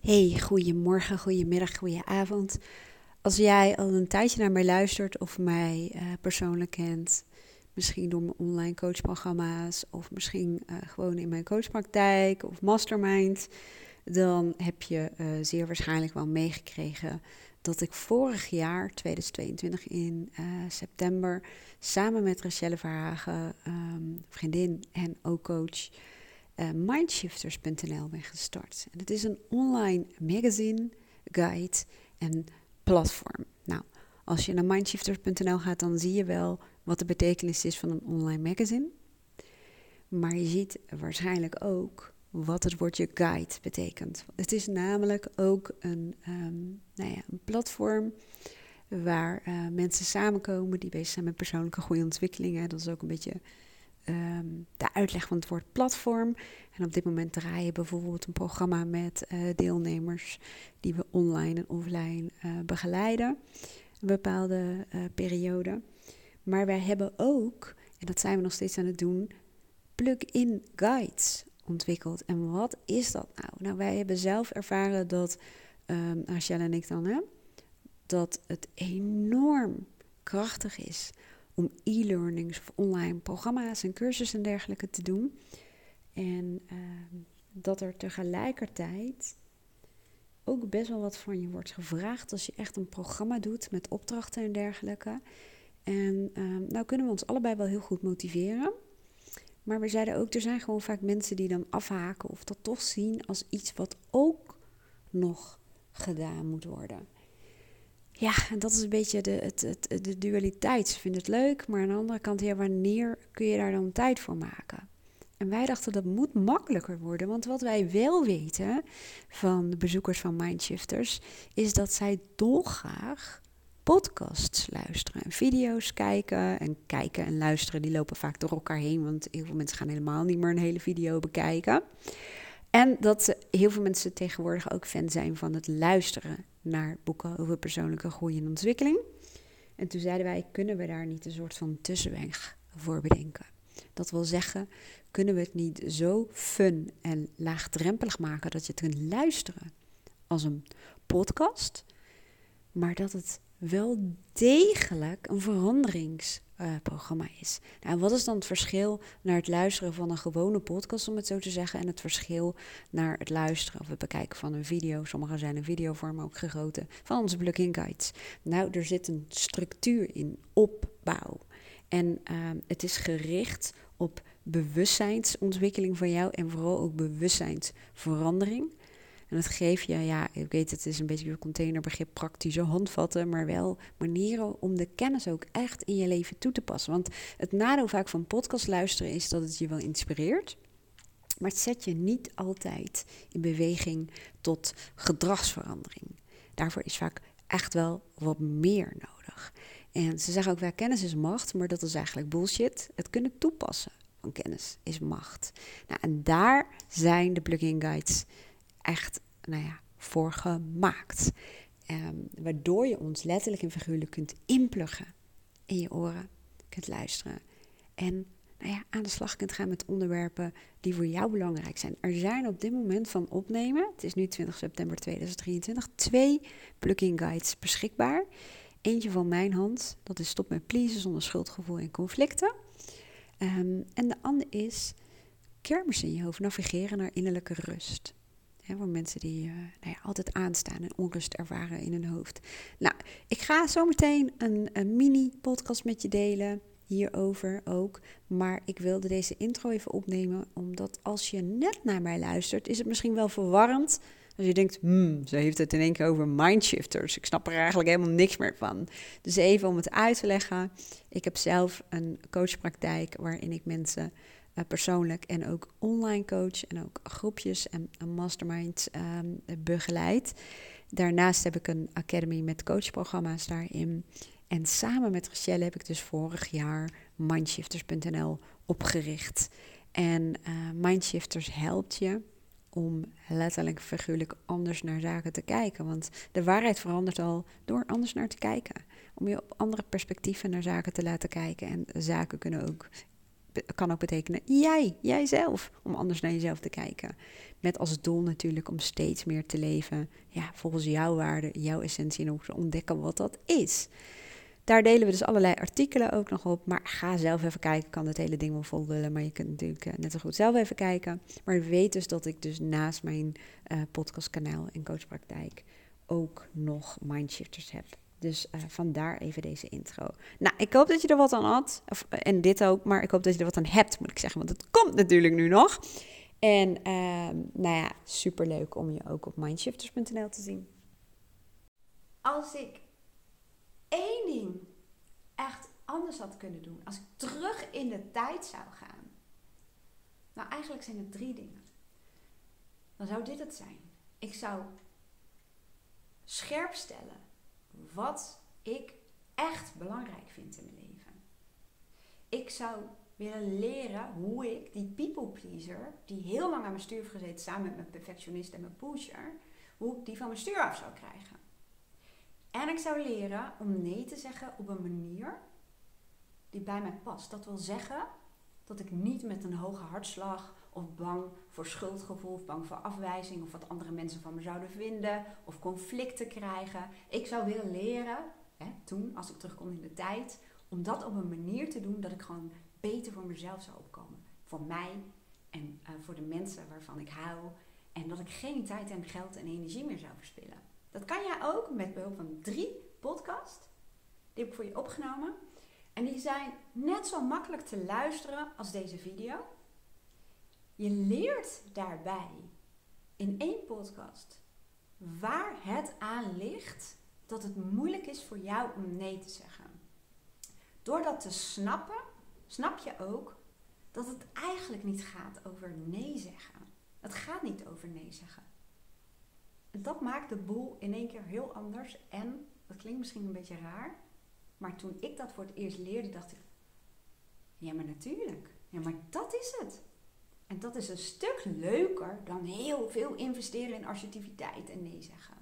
Hey, goedemorgen, goedemiddag, goedenavond. Als jij al een tijdje naar mij luistert of mij uh, persoonlijk kent, misschien door mijn online coachprogramma's of misschien uh, gewoon in mijn coachpraktijk of mastermind, dan heb je uh, zeer waarschijnlijk wel meegekregen dat ik vorig jaar, 2022 in september, samen met Rachelle Verhagen, um, vriendin en ook coach, uh, mindshifters.nl ben gestart. En het is een online magazine, guide en platform. Nou, als je naar mindshifters.nl gaat, dan zie je wel wat de betekenis is van een online magazine. Maar je ziet waarschijnlijk ook wat het woordje guide betekent. Het is namelijk ook een, um, nou ja, een platform waar uh, mensen samenkomen die bezig zijn met persoonlijke goede ontwikkelingen. Dat is ook een beetje um, de uitleg van het woord platform. En op dit moment draaien bijvoorbeeld een programma met uh, deelnemers die we online en offline uh, begeleiden. Een bepaalde uh, periode. Maar wij hebben ook, en dat zijn we nog steeds aan het doen, plug-in guides ontwikkeld. En wat is dat nou? Nou, wij hebben zelf ervaren dat, um, en ik dan, hè, dat het enorm krachtig is om e-learnings of online programma's en cursussen en dergelijke te doen. En uh, dat er tegelijkertijd ook best wel wat van je wordt gevraagd als je echt een programma doet met opdrachten en dergelijke. En uh, nou kunnen we ons allebei wel heel goed motiveren. Maar we zeiden ook, er zijn gewoon vaak mensen die dan afhaken of dat toch zien als iets wat ook nog gedaan moet worden. Ja, en dat is een beetje de, het, het, de dualiteit. Ze vinden het leuk, maar aan de andere kant, ja, wanneer kun je daar dan tijd voor maken? En wij dachten dat moet makkelijker worden. Want wat wij wel weten van de bezoekers van Mindshifters, is dat zij dolgraag podcasts luisteren en video's kijken. En kijken en luisteren, die lopen vaak door elkaar heen. Want heel veel mensen gaan helemaal niet meer een hele video bekijken. En dat heel veel mensen tegenwoordig ook fan zijn van het luisteren naar boeken over persoonlijke groei en ontwikkeling. En toen zeiden wij, kunnen we daar niet een soort van tussenweg voor bedenken? Dat wil zeggen, kunnen we het niet zo fun en laagdrempelig maken dat je het kunt luisteren als een podcast, maar dat het wel degelijk een veranderings uh, programma is. Nou, wat is dan het verschil naar het luisteren van een gewone podcast, om het zo te zeggen, en het verschil naar het luisteren of het bekijken van een video? Sommige zijn een videovorm ook gegoten van onze plugin guides. Nou, er zit een structuur in, opbouw. En uh, het is gericht op bewustzijnsontwikkeling van jou en vooral ook bewustzijnsverandering. En dat geeft je, ja, ik weet het is een beetje een containerbegrip, praktische handvatten, maar wel manieren om de kennis ook echt in je leven toe te passen. Want het nadeel vaak van podcast luisteren is dat het je wel inspireert. Maar het zet je niet altijd in beweging tot gedragsverandering. Daarvoor is vaak echt wel wat meer nodig. En ze zeggen ook wel, kennis is macht, maar dat is eigenlijk bullshit. Het kunnen toepassen van kennis is macht. Nou, en daar zijn de plugin guides echt nou ja, voor gemaakt. Um, waardoor je ons letterlijk en figuurlijk kunt inpluggen in je oren, kunt luisteren. En nou ja, aan de slag kunt gaan met onderwerpen die voor jou belangrijk zijn. Er zijn op dit moment van opnemen, het is nu 20 september 2023, twee plugin guides beschikbaar. Eentje van mijn hand, dat is Stop met pleasen zonder schuldgevoel en conflicten. Um, en de andere is kermis in je hoofd, navigeren naar innerlijke rust voor mensen die uh, nou ja, altijd aanstaan en onrust ervaren in hun hoofd. Nou, ik ga zo meteen een, een mini-podcast met je delen hierover ook. Maar ik wilde deze intro even opnemen, omdat als je net naar mij luistert, is het misschien wel verwarrend. Als je denkt, hmm, ze heeft het in één keer over mindshifters. Ik snap er eigenlijk helemaal niks meer van. Dus even om het uit te leggen. Ik heb zelf een coachpraktijk waarin ik mensen persoonlijk en ook online coach en ook groepjes en, en masterminds um, begeleid. Daarnaast heb ik een academy met coachprogramma's daarin. En samen met Rachelle heb ik dus vorig jaar Mindshifters.nl opgericht. En uh, Mindshifters helpt je om letterlijk figuurlijk anders naar zaken te kijken. Want de waarheid verandert al door anders naar te kijken. Om je op andere perspectieven naar zaken te laten kijken. En zaken kunnen ook kan ook betekenen jij, jijzelf, om anders naar jezelf te kijken. Met als doel natuurlijk om steeds meer te leven ja, volgens jouw waarde, jouw essentie en ook te ontdekken wat dat is. Daar delen we dus allerlei artikelen ook nog op. Maar ga zelf even kijken. kan het hele ding wel vol willen. Maar je kunt natuurlijk eh, net zo goed zelf even kijken. Maar weet dus dat ik dus naast mijn uh, podcastkanaal en coachpraktijk ook nog mindshifters heb. Dus uh, vandaar even deze intro. Nou, ik hoop dat je er wat aan had. Of, en dit ook. Maar ik hoop dat je er wat aan hebt, moet ik zeggen. Want het komt natuurlijk nu nog. En uh, nou ja, superleuk om je ook op mindshifters.nl te zien. Als ik één ding echt anders had kunnen doen, als ik terug in de tijd zou gaan. Nou, eigenlijk zijn het drie dingen. Dan zou dit het zijn. Ik zou scherp stellen wat ik echt belangrijk vind in mijn leven. Ik zou willen leren hoe ik die people pleaser, die heel lang aan mijn stuur heeft gezeten samen met mijn perfectionist en mijn pusher, hoe ik die van mijn stuur af zou krijgen. En ik zou leren om nee te zeggen op een manier die bij mij past. Dat wil zeggen dat ik niet met een hoge hartslag of bang voor schuldgevoel of bang voor afwijzing of wat andere mensen van me zouden vinden of conflicten krijgen. Ik zou willen leren, hè, toen als ik terugkom in de tijd, om dat op een manier te doen dat ik gewoon beter voor mezelf zou opkomen. Voor mij en uh, voor de mensen waarvan ik hou. En dat ik geen tijd en geld en energie meer zou verspillen. Dat kan jij ook met behulp van drie podcasts. Die heb ik voor je opgenomen. En die zijn net zo makkelijk te luisteren als deze video. Je leert daarbij in één podcast waar het aan ligt dat het moeilijk is voor jou om nee te zeggen. Door dat te snappen, snap je ook dat het eigenlijk niet gaat over nee zeggen. Het gaat niet over nee zeggen. Dat maakt de boel in één keer heel anders. En dat klinkt misschien een beetje raar. Maar toen ik dat voor het eerst leerde, dacht ik: Ja, maar natuurlijk. Ja, maar dat is het. En dat is een stuk leuker dan heel veel investeren in assertiviteit en nee zeggen.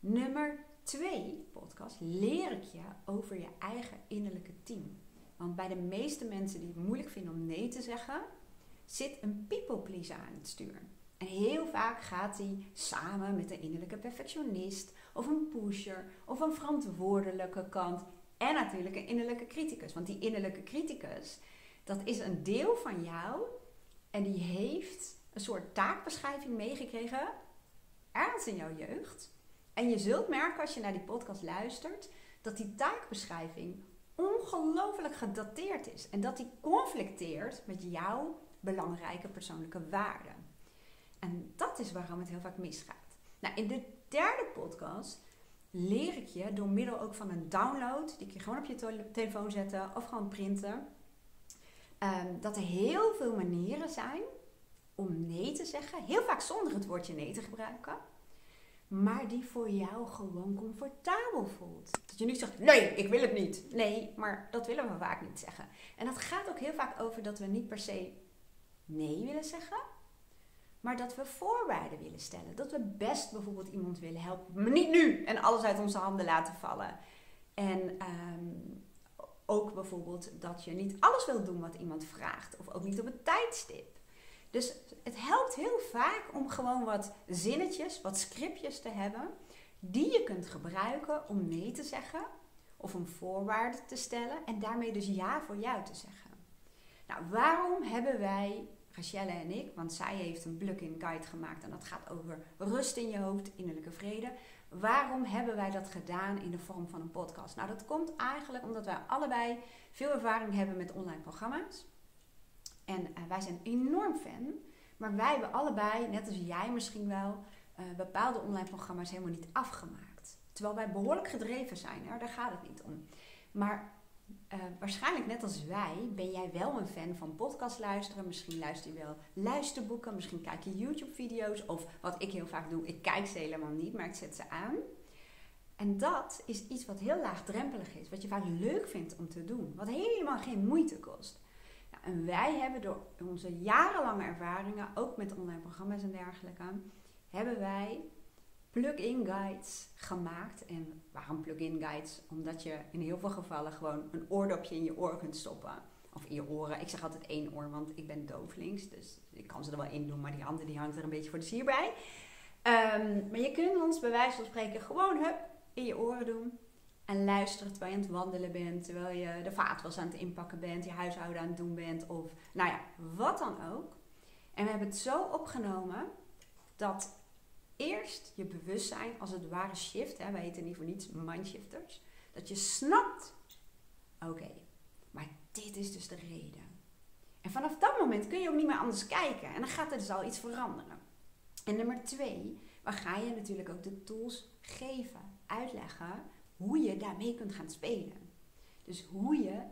Nummer twee podcast leer ik je over je eigen innerlijke team. Want bij de meeste mensen die het moeilijk vinden om nee te zeggen, zit een people pleaser aan het stuur. En heel vaak gaat hij samen met een innerlijke perfectionist of een pusher of een verantwoordelijke kant en natuurlijk een innerlijke criticus. Want die innerlijke criticus, dat is een deel van jou en die heeft een soort taakbeschrijving meegekregen ergens in jouw jeugd. En je zult merken als je naar die podcast luistert dat die taakbeschrijving ongelooflijk gedateerd is en dat die conflicteert met jouw belangrijke persoonlijke waarden. En dat is waarom het heel vaak misgaat. Nou, in de derde podcast leer ik je door middel ook van een download, die kun je gewoon op je telefoon zetten of gewoon printen, um, dat er heel veel manieren zijn om nee te zeggen. Heel vaak zonder het woordje nee te gebruiken. Maar die voor jou gewoon comfortabel voelt. Dat je niet zegt, nee, ik wil het niet. Nee, maar dat willen we vaak niet zeggen. En dat gaat ook heel vaak over dat we niet per se nee willen zeggen maar dat we voorwaarden willen stellen. Dat we best bijvoorbeeld iemand willen helpen, maar niet nu en alles uit onze handen laten vallen. En um, ook bijvoorbeeld dat je niet alles wil doen wat iemand vraagt, of ook niet op het tijdstip. Dus het helpt heel vaak om gewoon wat zinnetjes, wat scriptjes te hebben, die je kunt gebruiken om nee te zeggen of om voorwaarden te stellen en daarmee dus ja voor jou te zeggen. Nou, waarom hebben wij Rachelle en ik, want zij heeft een plug-in guide gemaakt en dat gaat over rust in je hoofd, innerlijke vrede. Waarom hebben wij dat gedaan in de vorm van een podcast? Nou, dat komt eigenlijk omdat wij allebei veel ervaring hebben met online programma's. En uh, wij zijn enorm fan, maar wij hebben allebei, net als jij misschien wel, uh, bepaalde online programma's helemaal niet afgemaakt. Terwijl wij behoorlijk gedreven zijn, hè? daar gaat het niet om. Maar uh, waarschijnlijk net als wij ben jij wel een fan van podcast luisteren. Misschien luister je wel luisterboeken, misschien kijk je YouTube-video's. Of wat ik heel vaak doe, ik kijk ze helemaal niet, maar ik zet ze aan. En dat is iets wat heel laagdrempelig is, wat je vaak leuk vindt om te doen, wat helemaal geen moeite kost. En wij hebben door onze jarenlange ervaringen, ook met online programma's en dergelijke, hebben wij plug-in guides gemaakt. En waarom plug-in guides? Omdat je in heel veel gevallen gewoon een oordopje in je oor kunt stoppen. Of in je oren. Ik zeg altijd één oor, want ik ben dooflinks. Dus ik kan ze er wel in doen, maar die andere die hangt er een beetje voor de sier bij. Ehm, maar je kunt ons bij wijze van spreken gewoon hup, in je oren doen. En luisteren terwijl je aan het wandelen bent. Terwijl je de vaatwas aan het inpakken bent. Je huishouden aan het doen bent. Of nou ja, wat dan ook. En we hebben het zo opgenomen dat eerst je bewustzijn als het ware shift. Hè, wij heten niet voor niets mindshifters. Dat je snapt, oké, maar dit is dus de reden. En vanaf dat moment kun je ook niet meer anders kijken. En dan gaat er dus al iets veranderen. En nummer twee, waar ga je natuurlijk ook de tools geven, uitleggen hoe je daarmee kunt gaan spelen. Dus hoe je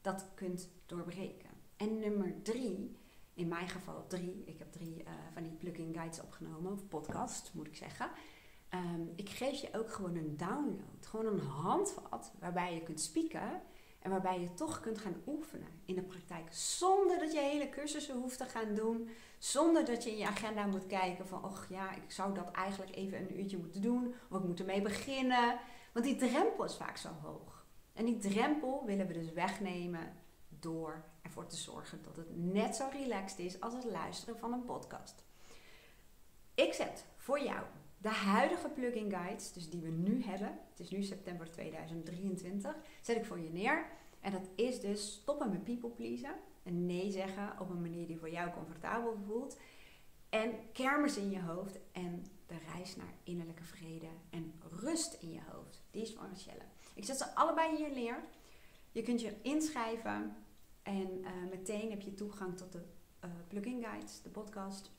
dat kunt doorbreken. En nummer drie, in mijn geval drie, ik heb drie uh, van die plugin guides opgenomen, of podcast moet ik zeggen. Um, ik geef je ook gewoon een download, gewoon een handvat waarbij je kunt spieken en waarbij je toch kunt gaan oefenen in de praktijk. Zonder dat je hele cursussen hoeft te gaan doen. Zonder dat je in je agenda moet kijken van, och ja, ik zou dat eigenlijk even een uurtje moeten doen. Of ik moet ermee beginnen. Want die drempel is vaak zo hoog. En die drempel willen we dus wegnemen door ervoor te zorgen dat het net zo relaxed is als het luisteren van een podcast. Ik zet voor jou de huidige plugin guides, dus die we nu hebben, het is nu september 2023, zet ik voor je neer. En dat is dus stoppen met people pleasen. En nee zeggen op een manier die voor jou comfortabel voelt. En kermis in je hoofd en de reis naar innerlijke vrede en rust in je hoofd. Die is van Rachelle. Ik zet ze allebei hier neer. Je kunt je inschrijven en uh, meteen heb je toegang tot de uh, plugin guides, de podcast.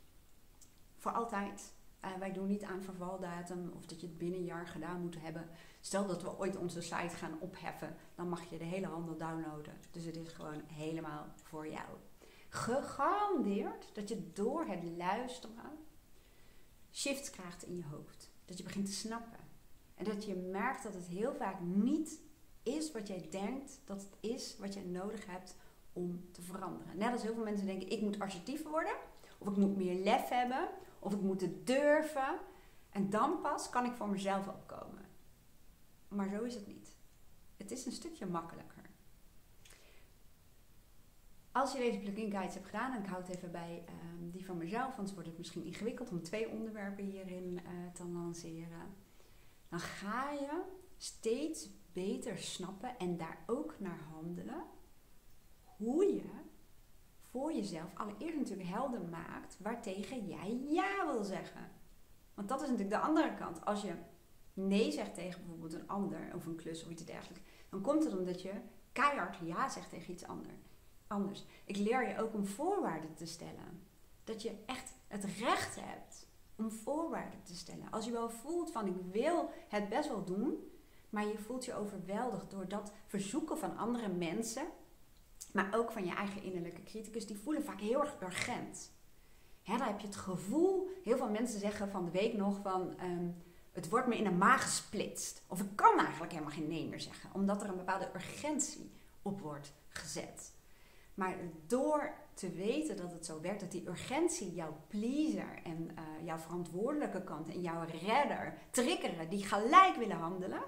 Voor altijd. Uh, wij doen niet aan vervaldatum of dat je het binnen een jaar gedaan moet hebben. Stel dat we ooit onze site gaan opheffen, dan mag je de hele handel downloaden. Dus het is gewoon helemaal voor jou. Gegarandeerd dat je door het luisteren shifts krijgt in je hoofd. Dat je begint te snappen. En dat je merkt dat het heel vaak niet is wat jij denkt dat het is wat je nodig hebt om te veranderen. Net als heel veel mensen denken, ik moet assertief worden. Of ik moet meer lef hebben. Of ik moet het durven. En dan pas kan ik voor mezelf opkomen. Maar zo is het niet. Het is een stukje makkelijker. Als je deze plugin guides hebt gedaan, en ik houd even bij um, die van mezelf, anders wordt het misschien ingewikkeld om twee onderwerpen hierin uh, te lanceren. Dan ga je steeds beter snappen en daar ook naar handelen hoe je voor jezelf allereerst natuurlijk helder maakt waartegen jij ja wil zeggen. Want dat is natuurlijk de andere kant. Als je nee zegt tegen bijvoorbeeld een ander of een klus of iets dergelijks, dan komt het omdat je keihard ja zegt tegen iets anders. Ik leer je ook om voorwaarden te stellen. Dat je echt het recht hebt om voorwaarden te stellen. Als je wel voelt van ik wil het best wel doen, maar je voelt je overweldigd door dat verzoeken van andere mensen maar ook van je eigen innerlijke criticus, die voelen vaak heel erg urgent. Hè, dan heb je het gevoel, heel veel mensen zeggen van de week nog van, ehm, het wordt me in de maag gesplitst. Of ik kan eigenlijk helemaal geen nee meer zeggen, omdat er een bepaalde urgentie op wordt gezet. Maar door te weten dat het zo werkt, dat die urgentie jouw pleaser en uh, jouw verantwoordelijke kant en jouw redder triggeren, die gelijk willen handelen,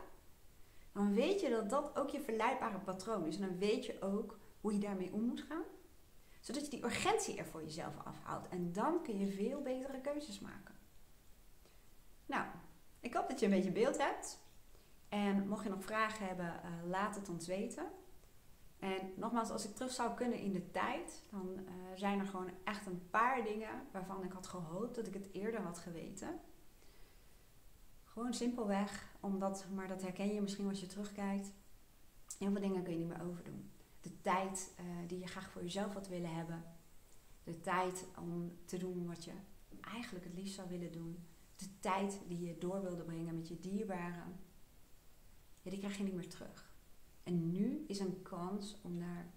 dan weet je dat dat ook je verleidbare patroon is. En dan weet je ook hoe je daarmee om moet gaan. Zodat je die urgentie er voor jezelf afhaalt. En dan kun je veel betere keuzes maken. Nou, ik hoop dat je een beetje beeld hebt. En mocht je nog vragen hebben, uh, laat het ons weten. En nogmaals, als ik terug zou kunnen in de tijd, dan uh, zijn er gewoon echt een paar dingen waarvan ik had gehoopt dat ik het eerder had geweten. Gewoon simpelweg, omdat, maar dat herken je misschien als je terugkijkt, heel veel dingen kun je niet meer overdoen de tijd uh, die je graag voor jezelf had willen hebben. De tijd om te doen wat je eigenlijk het liefst zou willen doen. De tijd die je door wilde brengen met je dierbaren. Die krijg je niet meer terug. En nu is een kans om daar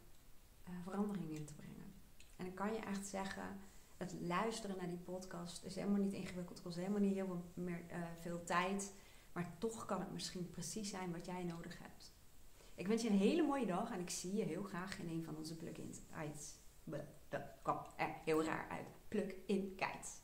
uh, verandering in te brengen. En dan kan je echt zeggen, het luisteren naar die podcast is helemaal niet ingewikkeld. kost helemaal niet heel veel, uh, veel tijd. Maar toch kan het misschien precies zijn wat jij nodig hebt. Ik wens je een hele mooie dag en ik zie je heel graag in een van onze plugins. Kwam er heel raar uit. Plug-in kites.